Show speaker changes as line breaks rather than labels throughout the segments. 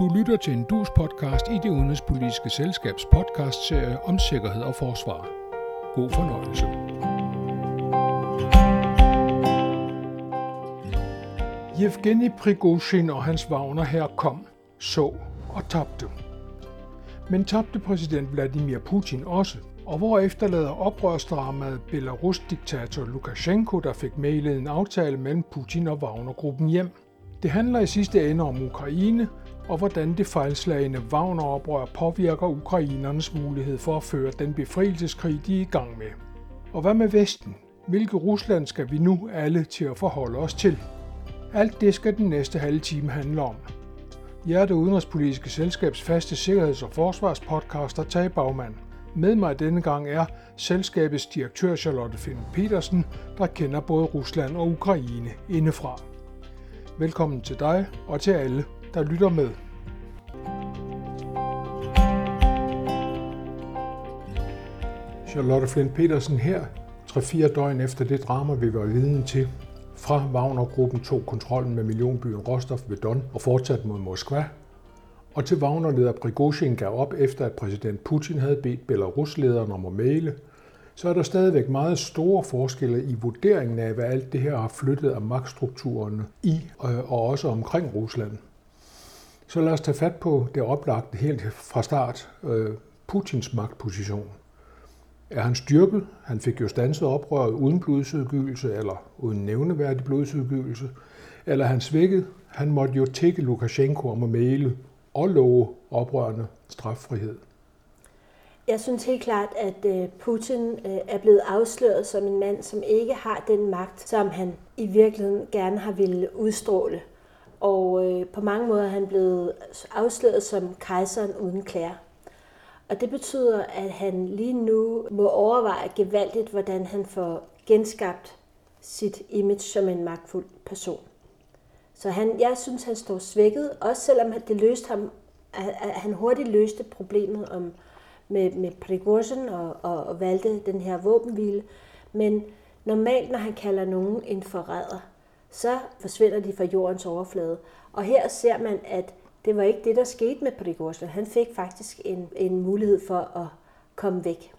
Du lytter til en dus podcast i det udenrigspolitiske selskabs podcastserie om sikkerhed og forsvar. God fornøjelse. Yevgeni Prigozhin og hans vagner her kom, så og tabte. Men tabte præsident Vladimir Putin også, og hvor efterlader oprørsdramaet Belarus-diktator Lukashenko, der fik mailet en aftale mellem Putin og Wagner-gruppen hjem. Det handler i sidste ende om Ukraine, og hvordan det fejlslagende Wagner-oprør påvirker ukrainernes mulighed for at føre den befrielseskrig, de er i gang med. Og hvad med Vesten? Hvilke Rusland skal vi nu alle til at forholde os til? Alt det skal den næste halve time handle om. Jeg er det udenrigspolitiske selskabs faste sikkerheds- og forsvarspodcaster Tage Bagmand. Med mig denne gang er selskabets direktør Charlotte Finn Petersen, der kender både Rusland og Ukraine indefra. Velkommen til dig og til alle, der lytter med. Charlotte Flint Petersen her, 3-4 døgn efter det drama, vi var vidne til. Fra Wagner-gruppen tog kontrollen med millionbyen Rostov ved Don og fortsat mod Moskva. Og til Wagner-leder Prigozhin gav op efter, at præsident Putin havde bedt Belarus-lederen om at male, så er der stadigvæk meget store forskelle i vurderingen af, hvad alt det her har flyttet af magtstrukturerne i øh, og også omkring Rusland. Så lad os tage fat på det oplagte helt fra start. Øh, Putins magtposition. Er han styrket? Han fik jo stanset oprøret uden blodsudgivelse eller uden nævneværdig blodsudgivelse. Eller er han svækket? Han måtte jo tække Lukashenko om at male og love oprørende straffrihed.
Jeg synes helt klart, at øh, Putin øh, er blevet afsløret som en mand, som ikke har den magt, som han i virkeligheden gerne har ville udstråle. Og øh, på mange måder er han blevet afsløret som kejseren uden klæder. Og det betyder, at han lige nu må overveje gevaldigt, hvordan han får genskabt sit image som en magtfuld person. Så han, jeg synes, han står svækket, også selvom det løste ham, at han hurtigt løste problemet om, med, med Prigozhin og, og, og valgte den her våbenhvile. Men normalt, når han kalder nogen en forræder, så forsvinder de fra jordens overflade. Og her ser man, at det var ikke det, der skete med Prigozhin. Han fik faktisk en, en mulighed for at komme væk.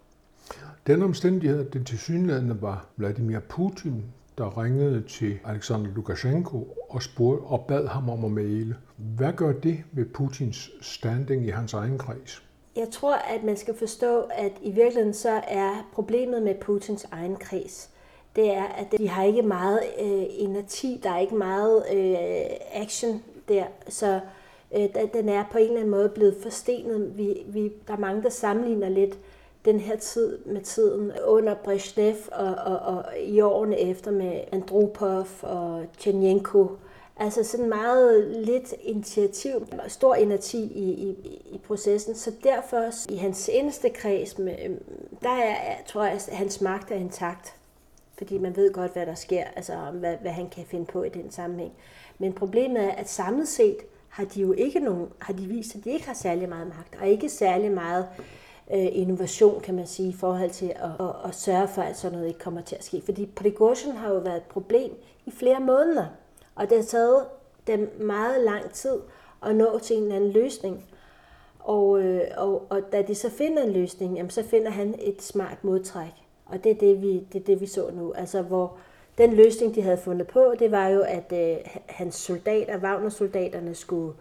Den omstændighed, at det til synligheden var Vladimir Putin, der ringede til Alexander Lukashenko og, spurgte og bad ham om at male. Hvad gør det ved Putins standing i hans egen kreds?
Jeg tror, at man skal forstå, at i virkeligheden så er problemet med Putins egen kreds, det er, at de har ikke meget øh, energi, der er ikke meget øh, action der, så øh, den er på en eller anden måde blevet forstenet. Vi, vi, der er mange, der sammenligner lidt den her tid med tiden under Brezhnev og, og, og i årene efter med Andropov og Tjernjenko. Altså sådan meget lidt initiativ, stor energi i, i, i processen. Så derfor i hans eneste kreds, med, der er, tror jeg, at hans magt er intakt. Fordi man ved godt, hvad der sker, altså hvad, hvad han kan finde på i den sammenhæng. Men problemet er, at samlet set har de jo ikke nogen, har de vist, at de ikke har særlig meget magt, og ikke særlig meget øh, innovation, kan man sige, i forhold til at, at, at sørge for, at sådan noget ikke kommer til at ske. Fordi Prigozhin har jo været et problem i flere måneder, og det har taget dem meget lang tid at nå til en eller anden løsning. Og, øh, og, og da de så finder en løsning, jamen, så finder han et smart modtræk. Og det er det, vi, det er det, vi så nu. Altså, hvor den løsning, de havde fundet på, det var jo, at øh, hans soldater, Wagner-soldaterne, skulle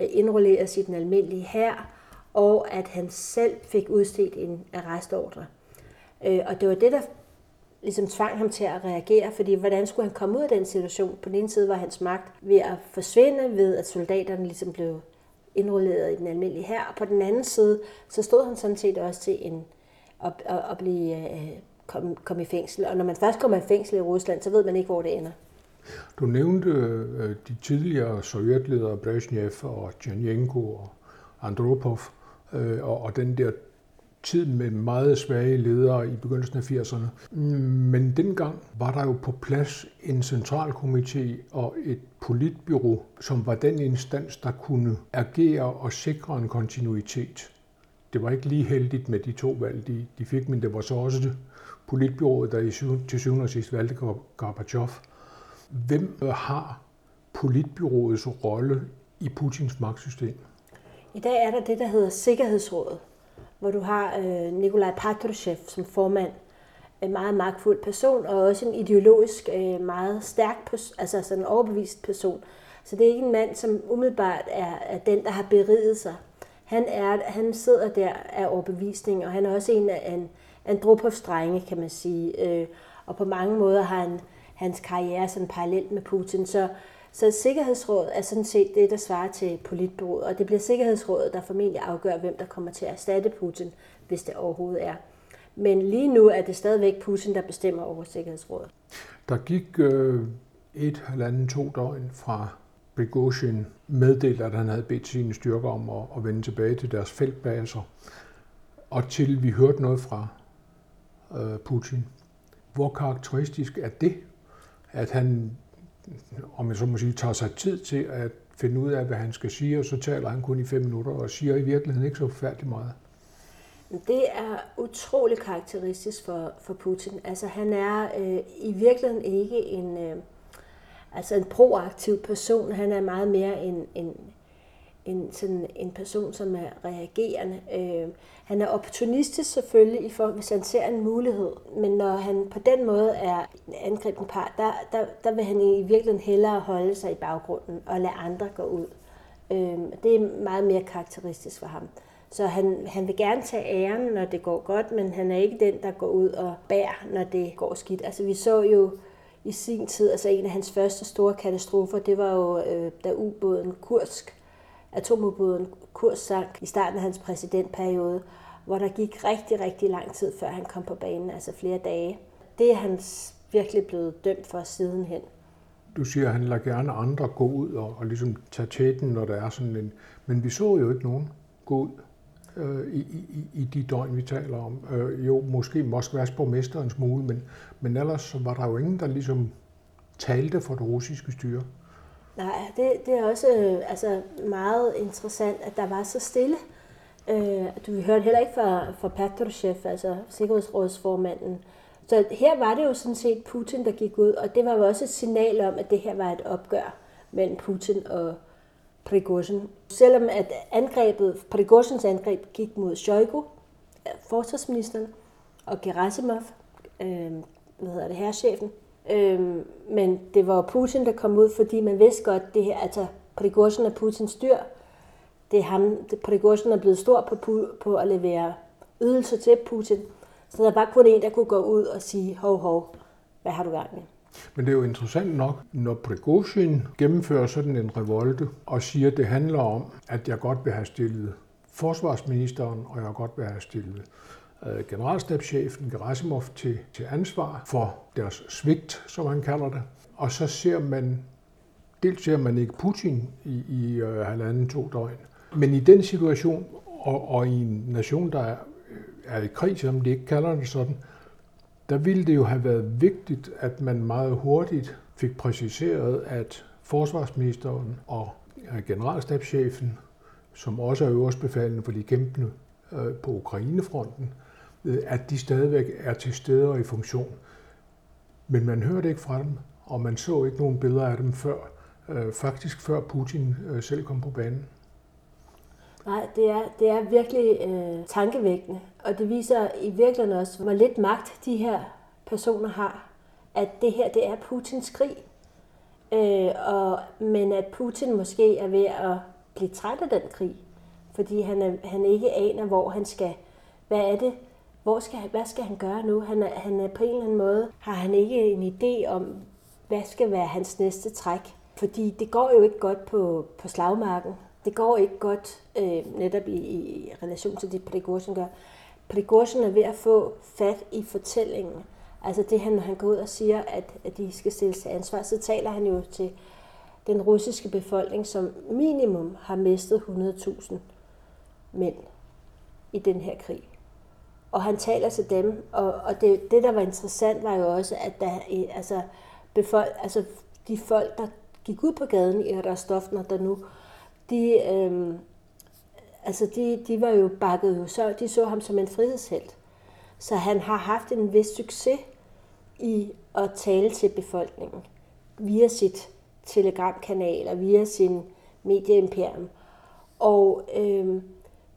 øh, indrulleres i den almindelige hær, og at han selv fik udstedt en arrestordre. Øh, og det var det, der ligesom tvang ham til at reagere, fordi hvordan skulle han komme ud af den situation? På den ene side var hans magt ved at forsvinde, ved at soldaterne ligesom blev indrulleret i den almindelige her, og på den anden side, så stod han sådan set også til en, at, at, at blive øh, komme, kom i fængsel. Og når man først kommer i fængsel i Rusland, så ved man ikke, hvor det ender.
Du nævnte øh, de tidligere sovjetledere, Brezhnev og Tjernjenko og Andropov, øh, og, og den der tid med meget svage ledere i begyndelsen af 80'erne. Men dengang var der jo på plads en centralkomité og et politbyrå, som var den instans, der kunne agere og sikre en kontinuitet. Det var ikke lige heldigt med de to valg, de, de fik, men det var så også det politbyrået, der i syv, til syvende og sidst valgte Gorbachev. Hvem øh, har politbyråets rolle i Putins magtsystem?
I dag er der det, der hedder Sikkerhedsrådet, hvor du har øh, Nikolaj Patrushev som formand, en meget magtfuld person, og også en ideologisk øh, meget stærk, altså sådan en overbevist person. Så det er ikke en mand, som umiddelbart er, er den, der har beriget sig. Han, er, han sidder der af overbevisning, og han er også en af en Andropovs drenge, kan man sige. Øh, og på mange måder har han hans karriere sådan parallelt med Putin. Så, så Sikkerhedsrådet er sådan set det, der svarer til politbureauet, og det bliver Sikkerhedsrådet, der formentlig afgør, hvem der kommer til at erstatte Putin, hvis det overhovedet er. Men lige nu er det stadigvæk Putin, der bestemmer over Sikkerhedsrådet.
Der gik øh, et, halvanden, to døgn fra Prigozhin meddelte, at han havde bedt sine styrker om at, at vende tilbage til deres feltbaser, og til vi hørte noget fra øh, Putin. Hvor karakteristisk er det, at han, om jeg så må sige, tager sig tid til at finde ud af, hvad han skal sige, og så taler han kun i fem minutter og siger i virkeligheden ikke så forfærdeligt meget?
Det er utrolig karakteristisk for, for Putin. Altså han er øh, i virkeligheden ikke en, øh, altså en proaktiv person. Han er meget mere en, en, en, sådan en person, som er reagerende. Øh, han er opportunistisk selvfølgelig, i hvis han ser en mulighed, men når han på den måde er en angriben part, der, der, der vil han i virkeligheden hellere holde sig i baggrunden og lade andre gå ud. Øh, det er meget mere karakteristisk for ham. Så han, han vil gerne tage æren, når det går godt, men han er ikke den, der går ud og bærer, når det går skidt. Altså vi så jo i sin tid, altså en af hans første store katastrofer, det var jo, øh, da ubåden Kursk, atomubåden Kurs sank i starten af hans præsidentperiode, hvor der gik rigtig, rigtig lang tid, før han kom på banen, altså flere dage. Det er han virkelig blevet dømt for sidenhen.
Du siger, at han lader gerne andre gå ud og, og ligesom tage tæten, når der er sådan en... Men vi så jo ikke nogen gå ud øh, i, i, i de døgn, vi taler om. Øh, jo, måske Moskvas borgmester en smule, men, men ellers var der jo ingen, der ligesom talte for det russiske styre.
Nej, det, det er også øh, altså, meget interessant, at der var så stille. Øh, du hørte heller ikke fra, fra Patrushev, altså Sikkerhedsrådsformanden. Så her var det jo sådan set Putin, der gik ud, og det var jo også et signal om, at det her var et opgør mellem Putin og Prigozhin. Selvom at angrebet, Prigozhins angreb gik mod Shoigu, forsvarsministeren, og Gerasimov, øh, hvad hedder det, herrchefen, Øhm, men det var Putin, der kom ud, fordi man vidste godt, det her, altså Prigozhin er Putins dyr. Det er ham, det, Prigozhin er blevet stor på, på at levere ydelser til Putin. Så der var kun en, der kunne gå ud og sige, hov, hov, hvad har du gang med?
Men det er jo interessant nok, når Prigozhin gennemfører sådan en revolte og siger, at det handler om, at jeg godt vil have stillet forsvarsministeren, og jeg godt vil have stillet Øh, generalstabschefen Gerasimov til, til ansvar for deres svigt, som han kalder det. Og så ser man, dels ser man ikke Putin i, i øh, halvanden, to døgn, men i den situation, og, og i en nation, der er, øh, er i krig, som de ikke kalder det sådan, der ville det jo have været vigtigt, at man meget hurtigt fik præciseret, at forsvarsministeren og øh, generalstabschefen, som også er øverstbefalende for de kæmpende øh, på Ukrainefronten, Øh, Øh, at de stadigvæk er til stede og i funktion. Men man hørte ikke fra dem, og man så ikke nogen billeder af dem før, øh, faktisk før Putin øh, selv kom på banen.
Nej, det er, det er virkelig øh, tankevækkende, og det viser i virkeligheden også, hvor lidt magt de her personer har. At det her, det er Putins krig. Øh, og, men at Putin måske er ved at blive træt af den krig, fordi han, er, han ikke aner, hvor han skal. Hvad er det, hvor skal, hvad skal han gøre nu? Han er, han er på en eller anden måde, har han ikke en idé om, hvad skal være hans næste træk? Fordi det går jo ikke godt på, på slagmarken. Det går ikke godt øh, netop i, i relation til det, Prigozhin gør. Prigozhin er ved at få fat i fortællingen. Altså det, han, når han går ud og siger, at, at de skal stilles til ansvar, så taler han jo til den russiske befolkning, som minimum har mistet 100.000 mænd i den her krig og han taler til dem, og, og det, det, der var interessant, var jo også, at der, altså, befolk, altså, de folk, der gik ud på gaden i Rostov, når der nu, de, øhm, altså de, de var jo bakket jo så, de så ham som en frihedshelt. Så han har haft en vis succes i at tale til befolkningen via sit telegramkanal og via sin medieimperium. Og øh,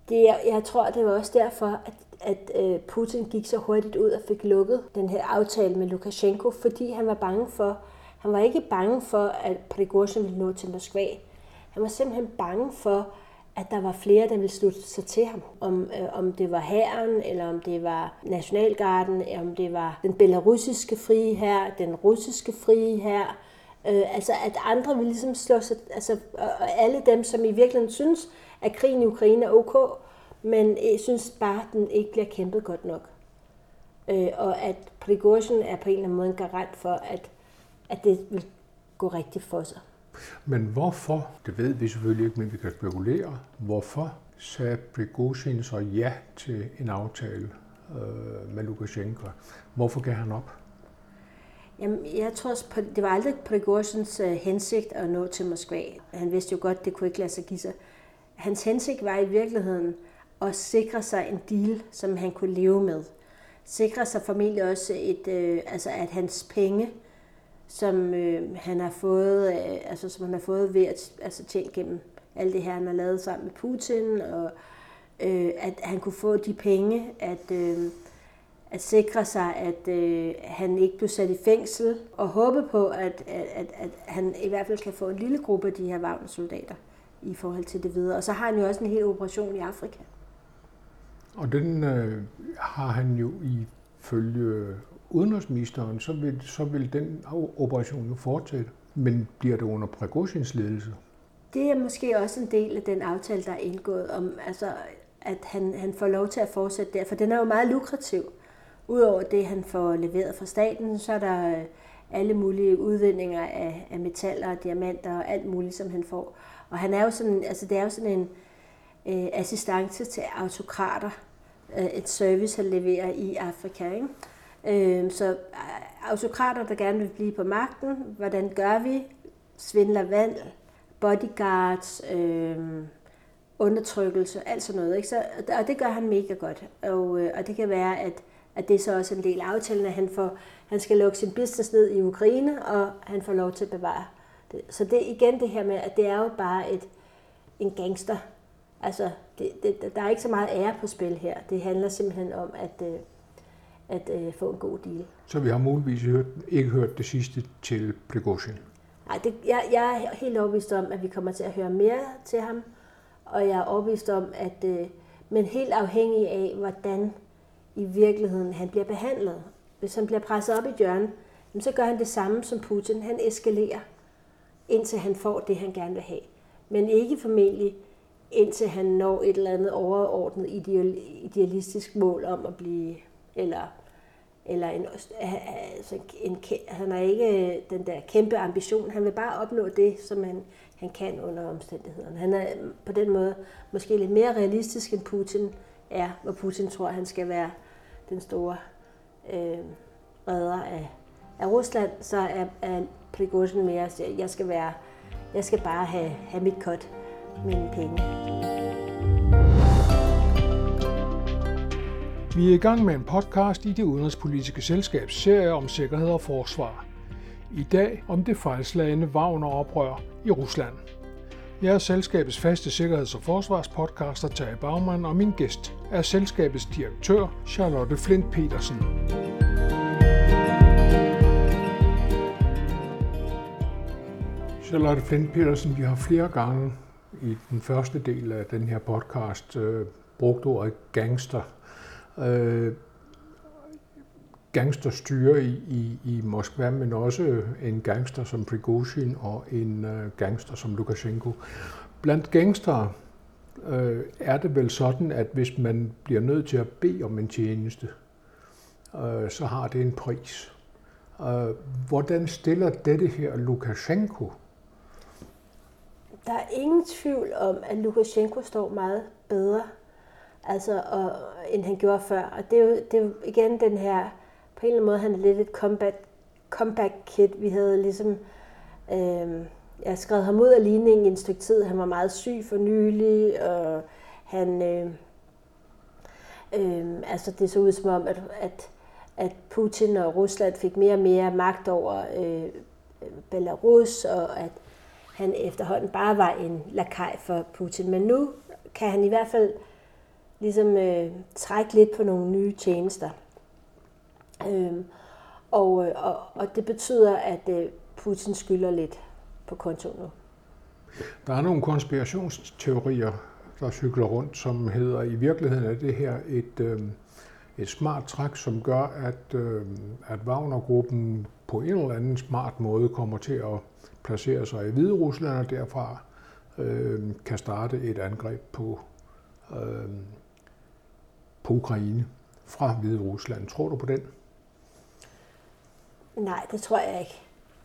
det, jeg, jeg tror, det var også derfor, at, at øh, Putin gik så hurtigt ud og fik lukket den her aftale med Lukashenko, fordi han var bange for, han var ikke bange for, at Prigozhin ville nå til Moskva. Han var simpelthen bange for, at der var flere, der ville slutte sig til ham. Om, øh, om det var hæren, eller om det var Nationalgarden, eller om det var den belarusiske frie her, den russiske frie her. Øh, altså at andre ville ligesom slå sig, altså og alle dem, som i virkeligheden synes, at krigen i Ukraine er ok, men jeg synes bare, at den ikke bliver kæmpet godt nok. Øh, og at Prigozhin er på en eller anden måde en garant for, at, at det vil gå rigtigt for sig.
Men hvorfor, det ved vi selvfølgelig ikke, men vi kan spekulere, hvorfor sagde Prigozhin så ja til en aftale øh, med Lukashenko? Hvorfor gav han op?
Jamen, jeg tror, det var aldrig Prigozhins øh, hensigt at nå til Moskva. Han vidste jo godt, det kunne ikke lade sig give sig. Hans hensigt var i virkeligheden og sikre sig en deal, som han kunne leve med. Sikre sig formentlig også, et, øh, altså at hans penge, som øh, han har fået, øh, altså som han har fået ved at altså tjene gennem alt det her, han har lavet sammen med Putin, og øh, at han kunne få de penge, at, øh, at sikre sig, at øh, han ikke blev sat i fængsel, og håbe på, at, at, at, at han i hvert fald kan få en lille gruppe af de her Wagner-soldater i forhold til det videre. Og så har han jo også en hel operation i Afrika.
Og den øh, har han jo ifølge udenrigsministeren, så vil, så vil den operation jo fortsætte. Men bliver det under Prigozhins ledelse?
Det er måske også en del af den aftale, der er indgået om, altså, at han, han får lov til at fortsætte der, for den er jo meget lukrativ. Udover det, han får leveret fra staten, så er der øh, alle mulige udvindinger af, af metaller og diamanter og alt muligt, som han får. Og han er jo sådan, altså det er jo sådan en øh, Øh, assistance til autokrater, øh, et service, han leverer i Afrika. Ikke? Øhm, øh, så autokrater, der gerne vil blive på magten, hvordan gør vi? Svindler valg, bodyguards, øh, undertrykkelse, alt sådan noget. Ikke? Så, og det gør han mega godt. Og, øh, og det kan være, at, at det er så også en del af aftalen, at han, får, han skal lukke sin business ned i Ukraine, og han får lov til at bevare det. Så det er igen det her med, at det er jo bare et, en gangster. Altså, det, det, der er ikke så meget ære på spil her. Det handler simpelthen om, at, øh, at øh, få en god deal.
Så vi har muligvis hørt, ikke hørt det sidste til Prigozhin?
Nej, det, jeg, jeg er helt overbevist om, at vi kommer til at høre mere til ham, og jeg er overbevist om, at øh, men helt afhængig af, hvordan i virkeligheden han bliver behandlet. Hvis han bliver presset op i hjørnet, så gør han det samme som Putin. Han eskalerer, indtil han får det, han gerne vil have. Men ikke formentlig, indtil han når et eller andet overordnet idealistisk mål om at blive, eller eller en, altså en, han har ikke øh, den der kæmpe ambition. Han vil bare opnå det, som han, han kan under omstændighederne. Han er mm, på den måde måske lidt mere realistisk, end Putin er, hvor Putin tror, at han skal være den store øh, redder af, af Rusland, så er, er Prigozhin mere, at jeg skal være, jeg skal bare have, have mit cut, mine penge.
Vi er i gang med en podcast i det udenrigspolitiske selskabs serie om sikkerhed og forsvar. I dag om det fejlslagende Wagner-oprør i Rusland. Jeg er selskabets faste sikkerheds- og forsvarspodcaster Tage Bagman, og min gæst er selskabets direktør Charlotte Flint Petersen. Charlotte Flint Petersen, vi har flere gange i den første del af den her podcast øh, brugt ordet gangster øh, gangsterstyre i, i, i Moskva, men også en gangster som Prigozhin og en øh, gangster som Lukashenko. Blandt gangster øh, er det vel sådan, at hvis man bliver nødt til at bede om en tjeneste, øh, så har det en pris. Øh, hvordan stiller dette her Lukashenko?
Der er ingen tvivl om, at Lukashenko står meget bedre altså, og, end han gjorde før. Og det er, jo, det er jo igen den her, på en eller anden måde, han er lidt et comeback, comeback kid. Vi havde ligesom, øh, jeg skrev ham ud af ligningen i en stykke tid. Han var meget syg for nylig, og han, øh, øh, altså det så ud som om, at, at, at Putin og Rusland fik mere og mere magt over øh, Belarus, og at han efterhånden bare var en lakaj for Putin. Men nu kan han i hvert fald ligesom øh, trække lidt på nogle nye tjenester. Øhm, og, øh, og, og det betyder, at øh, Putin skylder lidt på kontoen nu.
Der er nogle konspirationsteorier, der cykler rundt, som hedder, i virkeligheden er det her et, øh, et smart træk, som gør, at, øh, at Wagner-gruppen på en eller anden smart måde kommer til at placere sig i Hvide Rusland, og derfra øh, kan starte et angreb på, øh, på Ukraine fra Hvide Rusland. Tror du på den?
Nej, det tror jeg ikke.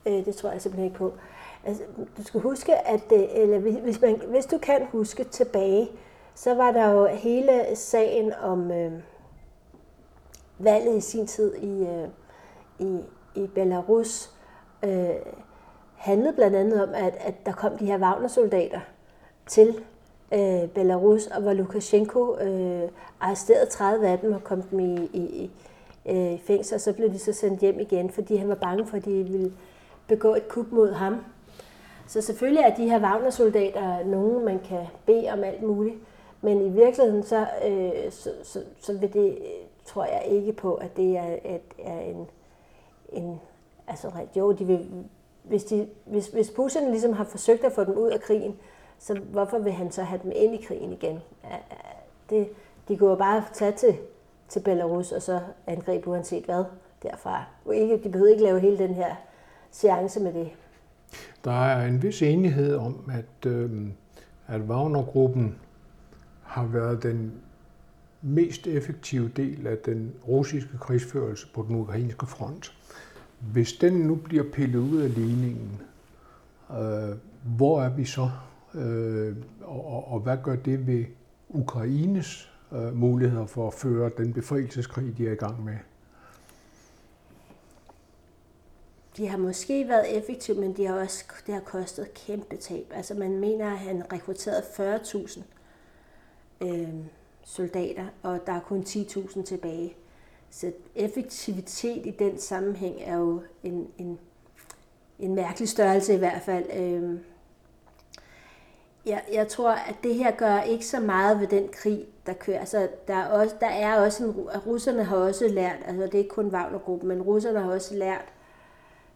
Øh, det tror jeg simpelthen ikke på. Altså, du skal huske, at øh, eller hvis, man, hvis du kan huske tilbage, så var der jo hele sagen om øh, valget i sin tid i, øh, i, i Belarus, øh, handlede blandt andet om, at, at der kom de her Wagner-soldater til øh, Belarus, og hvor Lukashenko øh, arresterede 30 af dem og kom dem i, i, øh, i fængsel, og så blev de så sendt hjem igen, fordi han var bange for, at de ville begå et kup mod ham. Så selvfølgelig er de her Wagner-soldater nogen, man kan bede om alt muligt, men i virkeligheden så, øh, så, så, så vil det, tror jeg ikke på, at det er, at, er en, en altså jo, de vil, hvis, de, hvis, hvis Putin ligesom har forsøgt at få dem ud af krigen, så hvorfor vil han så have dem ind i krigen igen? Det, de kunne jo bare tage til, til Belarus og så angribe uanset hvad derfra. Ikke, de behøvede ikke lave hele den her seance med det.
Der er en vis enighed om, at, øh, at Wagner-gruppen har været den mest effektive del af den russiske krigsførelse på den ukrainske front. Hvis den nu bliver pillet ud af ligningen, øh, hvor er vi så? Øh, og, og hvad gør det ved Ukraines øh, muligheder for at føre den befrielseskrig, de er i gang med?
de har måske været effektive, men de har også, det har kostet kæmpe tab. Altså man mener, at han rekrutterede 40.000 øh, soldater, og der er kun 10.000 tilbage. Så effektivitet i den sammenhæng er jo en, en, en mærkelig størrelse i hvert fald. Øh, jeg, jeg tror, at det her gør ikke så meget ved den krig, der kører. Altså, der, er også, der er også en, russerne har også lært, altså det er ikke kun Wagner-gruppen, men russerne har også lært,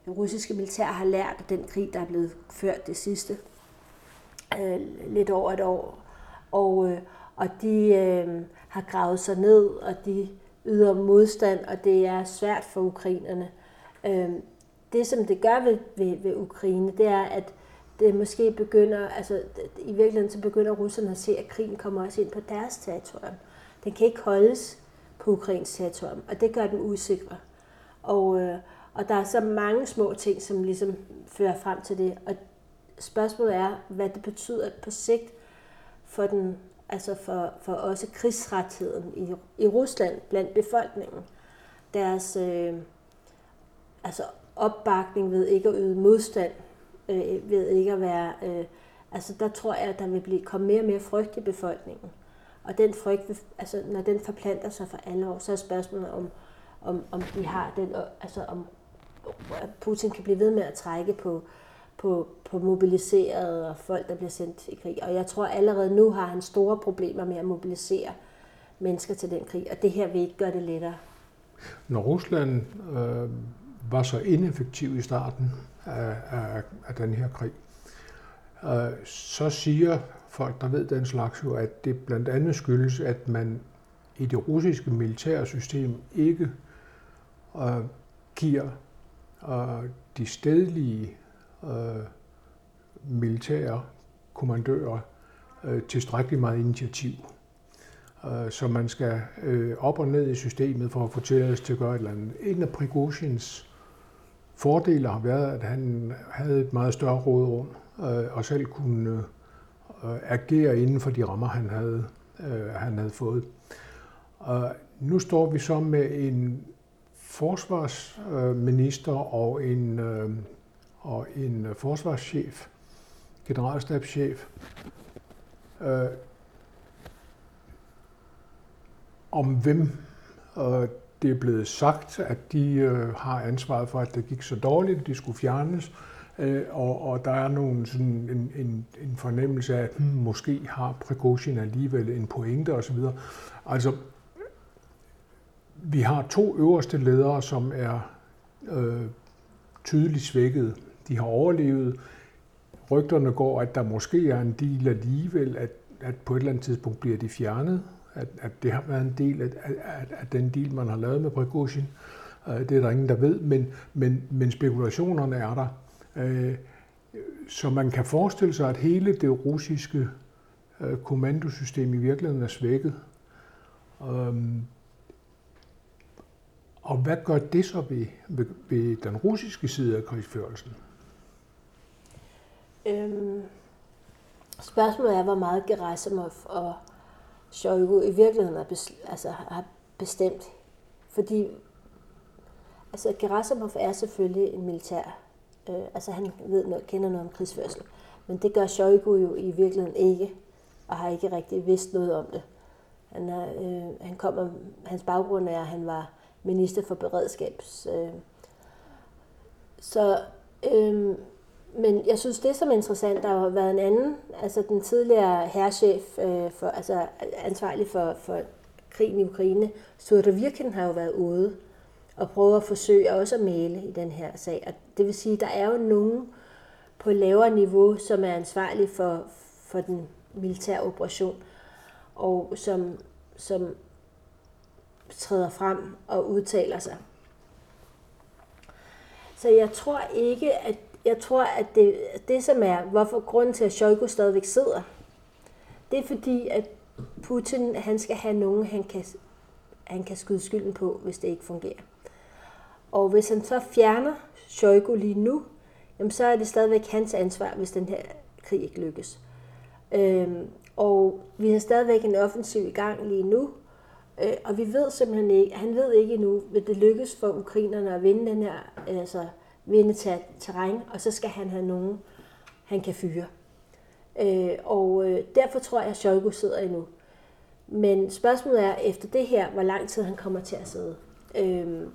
det russiske militær har lært af den krig, der er blevet ført det sidste øh, lidt over et år. Og, øh, og de øh, har gravet sig ned, og de yder modstand, og det er svært for ukrainerne. Øh, det, som det gør ved, ved, ved Ukraine, det er, at det måske begynder, altså i virkeligheden så begynder russerne at se, at krigen kommer også ind på deres territorium. Den kan ikke holdes på ukrainsk territorium, og det gør dem usikre. Og, øh, og der er så mange små ting, som ligesom fører frem til det. Og spørgsmålet er, hvad det betyder på sigt for den, altså for, for også krigsrettigheden i, i Rusland blandt befolkningen. Deres øh, altså opbakning ved ikke at yde modstand, øh, ved ikke at være... Øh, altså der tror jeg, at der vil blive, komme mere og mere frygt i befolkningen. Og den frygt, altså når den forplanter sig for alle år, så er spørgsmålet om, om, om de har den, altså om Putin kan blive ved med at trække på, på, på mobiliserede og folk, der bliver sendt i krig. Og jeg tror allerede nu har han store problemer med at mobilisere mennesker til den krig, og det her vil ikke gøre det lettere.
Når Rusland øh, var så ineffektiv i starten af, af, af den her krig, øh, så siger folk, der ved den slags jo, at det blandt andet skyldes, at man i det russiske militære system ikke øh, giver øh, de stedlige øh, militære kommandører øh, tilstrækkeligt meget initiativ. Øh, så man skal øh, op og ned i systemet for at få tilladelse til at gøre et eller andet. En af Prigozhins fordele har været, at han havde et meget større rådrum øh, og selv kunne øh, agere inden for de rammer, han havde, øh, han havde fået. Og nu står vi så med en forsvarsminister og en, øh, og en øh, forsvarschef, generalstabschef, øh, om hvem øh, det er blevet sagt, at de øh, har ansvaret for, at det gik så dårligt, at de skulle fjernes, øh, og, og der er nogen sådan en, en, en fornemmelse af, at hmm, måske har Prigozhin alligevel en pointe osv. Altså, vi har to øverste ledere, som er øh, tydeligt svækket. De har overlevet. Rygterne går, at der måske er en del alligevel, at, at på et eller andet tidspunkt bliver de fjernet. At, at det har været en del af, af, af den deal, man har lavet med Prigozhin. Øh, det er der ingen, der ved, men, men, men spekulationerne er der. Øh, så man kan forestille sig, at hele det russiske øh, kommandosystem i virkeligheden er svækket. Øhm, og hvad gør det så ved, ved, ved den russiske side af krigsførelsen?
Øhm, spørgsmålet er, hvor meget Gerasimov og Shoigu i virkeligheden er bes, altså, har bestemt. Fordi altså, Gerasimov er selvfølgelig en militær. Øh, altså han ved noget, kender noget om krigsførsel. Men det gør Shoigu jo i virkeligheden ikke, og har ikke rigtig vidst noget om det. Han, er, øh, han kommer, hans baggrund er, at han var minister for beredskabs. Øh. Så, øh, men jeg synes, det som er interessant, der har været en anden, altså den tidligere herrchef, øh, for, altså ansvarlig for, for krigen i Ukraine, Sturda Virken, har jo været ude og prøve at forsøge også at male i den her sag. Og det vil sige, at der er jo nogen på lavere niveau, som er ansvarlig for, for den militære operation, og som, som træder frem og udtaler sig. Så jeg tror ikke, at jeg tror, at det, det som er, hvorfor grunden til, at Shoigu stadigvæk sidder, det er fordi, at Putin, han skal have nogen, han kan, han kan skyde skylden på, hvis det ikke fungerer. Og hvis han så fjerner Shoigu lige nu, jamen så er det stadigvæk hans ansvar, hvis den her krig ikke lykkes. Øhm, og vi har stadigvæk en offensiv i gang lige nu, Øh, og vi ved simpelthen ikke, han ved ikke endnu, vil det lykkes for ukrainerne at vinde den her, altså vinde terræn, og så skal han have nogen, han kan fyre. Øh, og øh, derfor tror jeg, at Shoigu sidder endnu. Men spørgsmålet er efter det her, hvor lang tid han kommer til at sidde. Øh,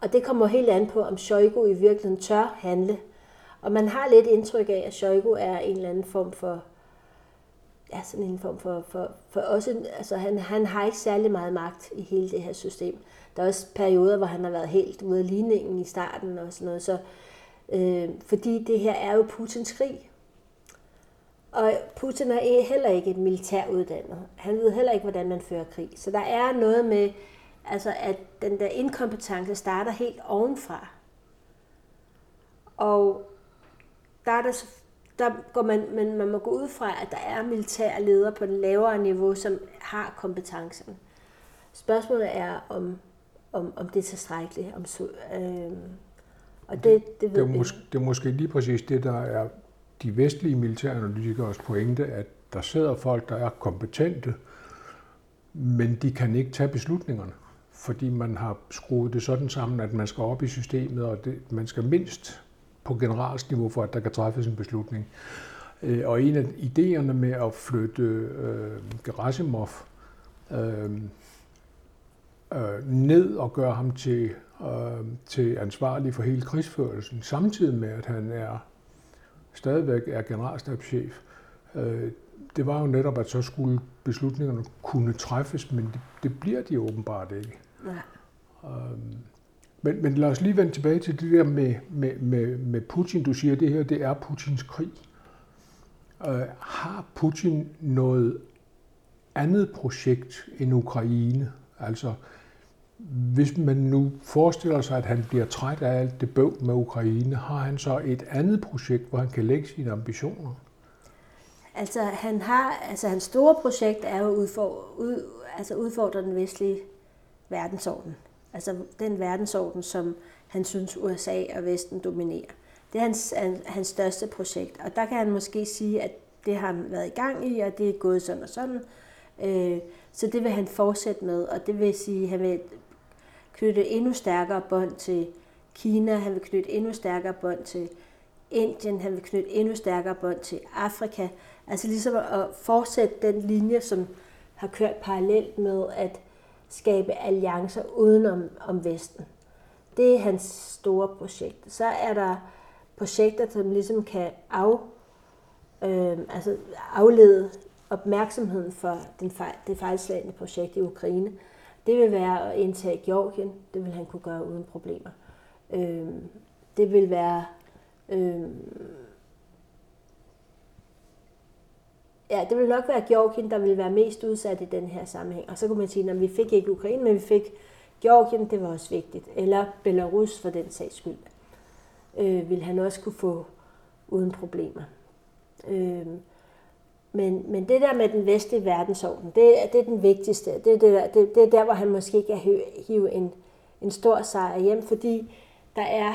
og det kommer helt an på, om Shoigu i virkeligheden tør handle. Og man har lidt indtryk af, at Shoigu er en eller anden form for ja, sådan en form for, for, for også, altså han, han har ikke særlig meget magt i hele det her system. Der er også perioder, hvor han har været helt ude af ligningen i starten og sådan noget, så, øh, fordi det her er jo Putins krig. Og Putin er heller ikke et militæruddannet. Han ved heller ikke, hvordan man fører krig. Så der er noget med, altså at den der inkompetence starter helt ovenfra. Og der er der der går man, man, man må gå ud fra, at der er militære ledere på et lavere niveau, som har kompetencen. Spørgsmålet er, om, om, om det er tilstrækkeligt. Om, øh, og det, det, ved
det, er måske, det er måske lige præcis det, der er de vestlige militæranalytikers pointe, at der sidder folk, der er kompetente, men de kan ikke tage beslutningerne, fordi man har skruet det sådan sammen, at man skal op i systemet, og det, man skal mindst på generalsniveau for, at der kan træffes en beslutning. Øh, og en af idéerne med at flytte øh, Gerasimov øh, øh, ned og gøre ham til, øh, til ansvarlig for hele krigsførelsen, samtidig med, at han er stadigvæk er generalstabschef, øh, det var jo netop, at så skulle beslutningerne kunne træffes, men det, det bliver de åbenbart ikke. Ja. Øh, men, men lad os lige vende tilbage til det der med, med, med, med Putin. Du siger, at det her det er Putins krig. Uh, har Putin noget andet projekt end Ukraine? Altså, hvis man nu forestiller sig, at han bliver træt af alt det bøv med Ukraine, har han så et andet projekt, hvor han kan lægge sine ambitioner?
Altså, han har, altså hans store projekt er jo udfor, ud, altså udfordre den vestlige verdensorden. Altså den verdensorden, som han synes USA og Vesten dominerer. Det er hans, hans største projekt, og der kan han måske sige, at det har han været i gang i, og det er gået sådan og sådan. Øh, så det vil han fortsætte med, og det vil sige, at han vil knytte endnu stærkere bånd til Kina, han vil knytte endnu stærkere bånd til Indien, han vil knytte endnu stærkere bånd til Afrika. Altså ligesom at fortsætte den linje, som har kørt parallelt med, at skabe alliancer udenom om Vesten. Det er hans store projekt. Så er der projekter, som ligesom kan af, øh, altså aflede opmærksomheden for den fejl, det fejlslagende projekt i Ukraine. Det vil være at indtage Georgien. Det vil han kunne gøre uden problemer. Øh, det vil være øh, Ja, det vil nok være Georgien, der vil være mest udsat i den her sammenhæng. Og så kunne man sige, at vi fik ikke Ukraine, men vi fik Georgien, det var også vigtigt. Eller Belarus for den sags skyld. Øh, vil han også kunne få uden problemer. Øh, men, men det der med den vestlige verdensorden, det, det er den vigtigste. Det er, det, der, det, det er der, hvor han måske kan hive en, en stor sejr hjem, fordi der er,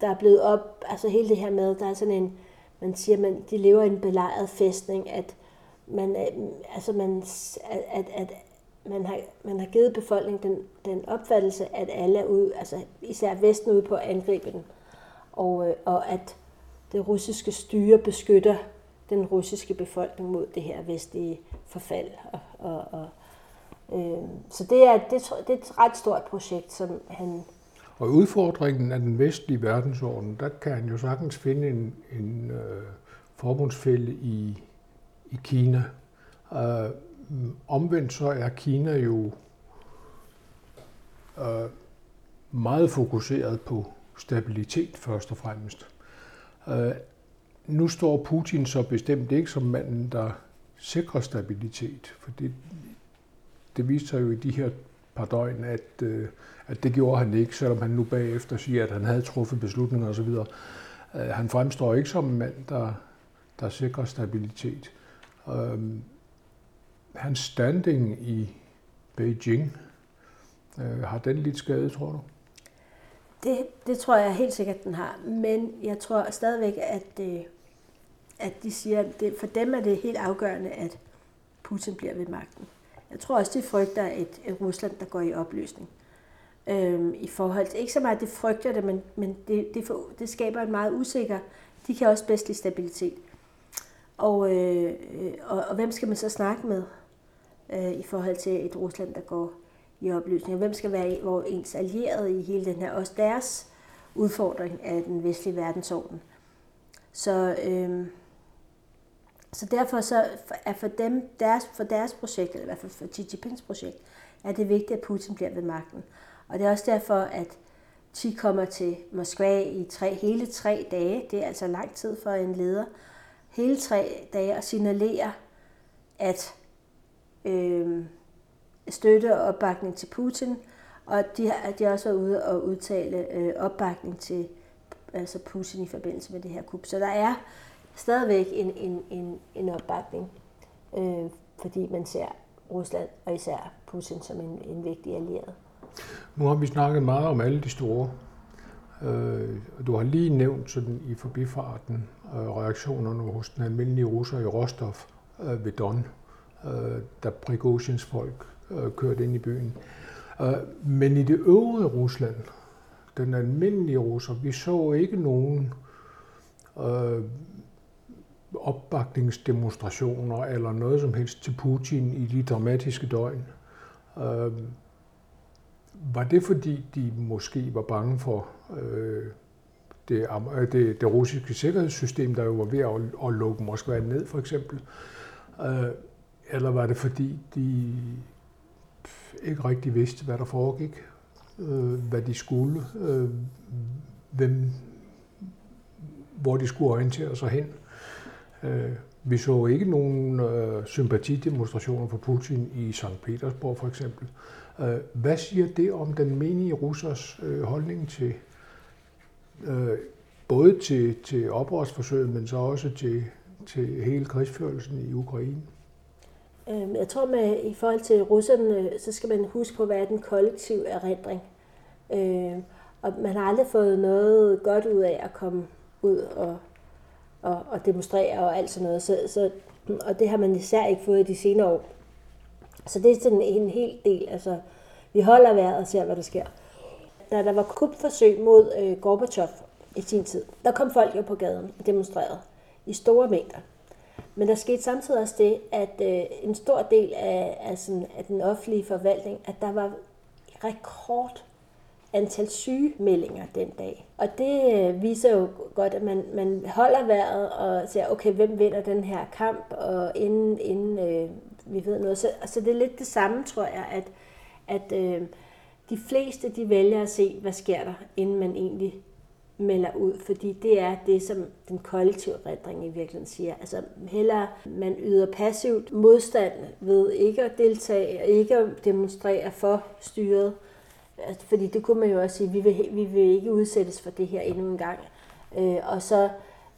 der er blevet op, altså hele det her med, der er sådan en, man siger, man, de lever i en belejret fæstning, at man, øh, altså man, at, at man, har, man har givet befolkningen den, den opfattelse, at alle er ude, altså især Vesten ude på at angribe den, og, øh, og at det russiske styre beskytter den russiske befolkning mod det her vestlige forfald. Og, og, og, øh, så det er, det, det er et ret stort projekt, som han...
Og udfordringen af den vestlige verdensorden, der kan han jo sagtens finde en, en øh, forbundsfælde i i Kina. Øh, omvendt så er Kina jo øh, meget fokuseret på stabilitet først og fremmest. Øh, nu står Putin så bestemt ikke som manden, der sikrer stabilitet, for det, det viste sig jo i de her par døgn, at, øh, at det gjorde han ikke, selvom han nu bagefter siger, at han havde truffet beslutninger osv. Uh, øh, han fremstår ikke som en mand, der, der sikrer stabilitet. Øhm, hans standing i Beijing, øh, har den lidt skade, tror du?
Det, det tror jeg helt sikkert, den har. Men jeg tror stadigvæk, at, øh, at de siger, at det, for dem er det helt afgørende, at Putin bliver ved magten. Jeg tror også, de frygter et, et Rusland, der går i opløsning. Øhm, I forhold til, ikke så meget, at de frygter det, men, men det, det, for, det skaber en meget usikker, de kan også bedst lide stabilitet. Og, øh, øh, og, og hvem skal man så snakke med øh, i forhold til et Rusland, der går i opløsning? Hvem skal være hvor ens allierede i hele den her, også deres udfordring af den vestlige verdensorden? Så, øh, så derfor så er for dem, deres, for deres projekt, eller i hvert fald for Xi Jinpings projekt, er det vigtigt, at Putin bliver ved magten. Og det er også derfor, at Xi kommer til Moskva i tre, hele tre dage. Det er altså lang tid for en leder hele tre dage og signalere, at øh, støtte og opbakning til Putin, og de, at de også været ude og udtale øh, opbakning til altså Putin i forbindelse med det her kup. Så der er stadigvæk en, en, en, en opbakning, øh, fordi man ser Rusland og især Putin som en, en vigtig allieret.
Nu har vi snakket meget om alle de store. Øh, du har lige nævnt sådan i forbifarten Øh, reaktionerne hos den almindelige russer i Rostov øh, ved Don, øh, da Prigozhins folk Øh, kørte ind i byen. Øh, men i det øvrige Rusland, den almindelige russer, vi så ikke nogen øh, opbakningsdemonstrationer eller noget som helst til Putin i de dramatiske døgn. var det fordi, de måske var bange for øh, det, det, det russiske sikkerhedssystem, der jo var ved at, at lukke Moskva ned, for eksempel? Øh, eller var det fordi, de ikke rigtig vidste, hvad der foregik, øh, hvad de skulle, øh, hvem, hvor de skulle orientere sig hen? Øh, vi så ikke nogen øh, sympatidemonstrationer for Putin i St. Petersborg for eksempel. Øh, hvad siger det om den menige russers øh, holdning til øh, både til, til oprørsforsøget, men så også til, til hele krigsførelsen i Ukraine?
Øhm, jeg tror, med i forhold til russerne, så skal man huske på, hvad er den kollektive erindring. Øhm, og man har aldrig fået noget godt ud af at komme ud og, og, og demonstrere og alt sådan noget. Så, så, og det har man især ikke fået i de senere år. Så det er sådan en hel del. Altså, vi holder vejret og ser, hvad der sker da der var kupforsøg mod øh, Gorbachev i sin tid, der kom folk jo på gaden og demonstrerede i store mængder. Men der skete samtidig også det, at øh, en stor del af, af, sådan, af den offentlige forvaltning, at der var rekord antal sygemeldinger den dag. Og det øh, viser jo godt, at man, man holder vejret og siger, okay, hvem vinder den her kamp, og inden, inden øh, vi ved noget. Så så det er lidt det samme, tror jeg, at, at øh, de fleste de vælger at se, hvad sker der, inden man egentlig melder ud, fordi det er det, som den kollektive redring i virkeligheden siger. Altså hellere man yder passivt modstand ved ikke at deltage og ikke at demonstrere for styret, altså, fordi det kunne man jo også sige, vi vil, vi vil ikke udsættes for det her endnu en gang. Øh, og så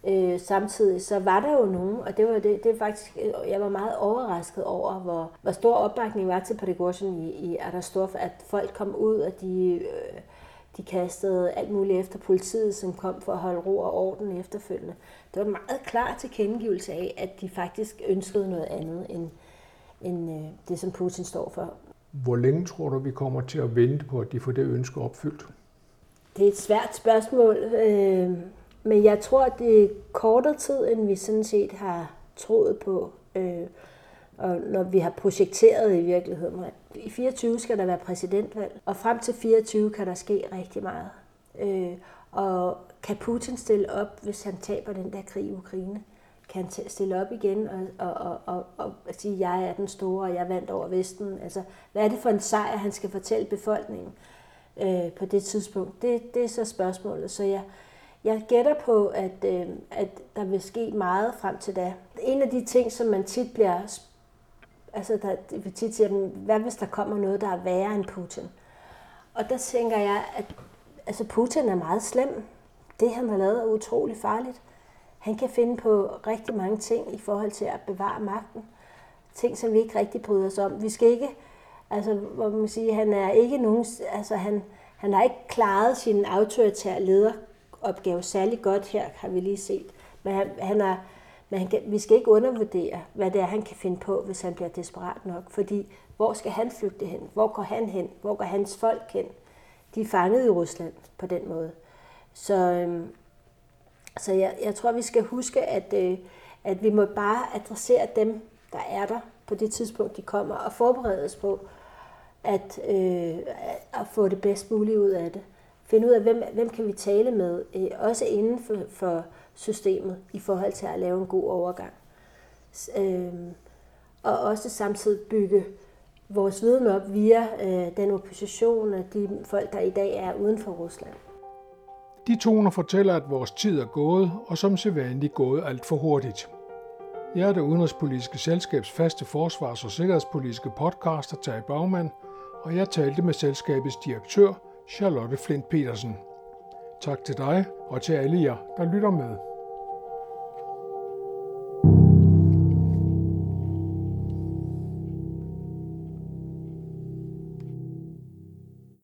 øh, samtidig så var der jo nogen, og det var det, det er faktisk, øh, jeg var meget overrasket over, hvor, hvor stor opbakning var til Prigozhin i, i Arastorf, at folk kom ud, og de øh, de kastede alt muligt efter politiet, som kom for at holde ro og orden efterfølgende. Det var en meget klar tilkendegivelse af, at de faktisk ønskede noget andet end, end øh, det, som Putin står for.
Hvor længe tror du, vi kommer til at vente på, at de får det ønske opfyldt?
Det er et svært spørgsmål, øh, men jeg tror, det er kortere tid, end vi sådan set har troet på. Øh, og når vi har projekteret i virkeligheden. I 24 skal der være præsidentvalg, og frem til 24 kan der ske rigtig meget. Øh, og kan Putin stille op, hvis han taber den der krig i Ukraine? Kan han stille op igen og, og, og, og, og sige, at jeg er den store, og jeg vandt over Vesten? Altså, hvad er det for en sejr, han skal fortælle befolkningen øh, på det tidspunkt? Det, det er så spørgsmålet. Så jeg, jeg gætter på, at, øh, at der vil ske meget frem til da. En af de ting, som man tit bliver Altså, der, vi tit siger, hvad hvis der kommer noget, der er værre end Putin? Og der tænker jeg, at altså, Putin er meget slem. Det, han har lavet, er utrolig farligt. Han kan finde på rigtig mange ting i forhold til at bevare magten. Ting, som vi ikke rigtig bryder os om. Vi skal ikke, altså, hvor man siger, han er ikke nogen, altså, han, han har ikke klaret sin autoritære lederopgave særlig godt her, har vi lige set. Men han, han er, men han kan, vi skal ikke undervurdere, hvad det er, han kan finde på, hvis han bliver desperat nok. Fordi hvor skal han flygte hen? Hvor går han hen? Hvor går hans folk hen? De er fanget i Rusland på den måde. Så, øhm, så jeg, jeg tror, vi skal huske, at, øh, at vi må bare adressere dem, der er der på det tidspunkt, de kommer, og forberede os på at, øh, at få det bedst muligt ud af det. Finde ud af, hvem, hvem kan vi tale med, øh, også inden for, for systemet i forhold til at lave en god overgang. Øhm, og også samtidig bygge vores viden op via øh, den opposition og de folk, der i dag er uden for Rusland.
De toner fortæller, at vores tid er gået, og som sædvanligt gået alt for hurtigt. Jeg er det udenrigspolitiske selskabs faste forsvars- og sikkerhedspolitiske podcaster, Tage Bagman, og jeg talte med selskabets direktør, Charlotte Flint Petersen. Tak til dig og til alle jer, der lytter med.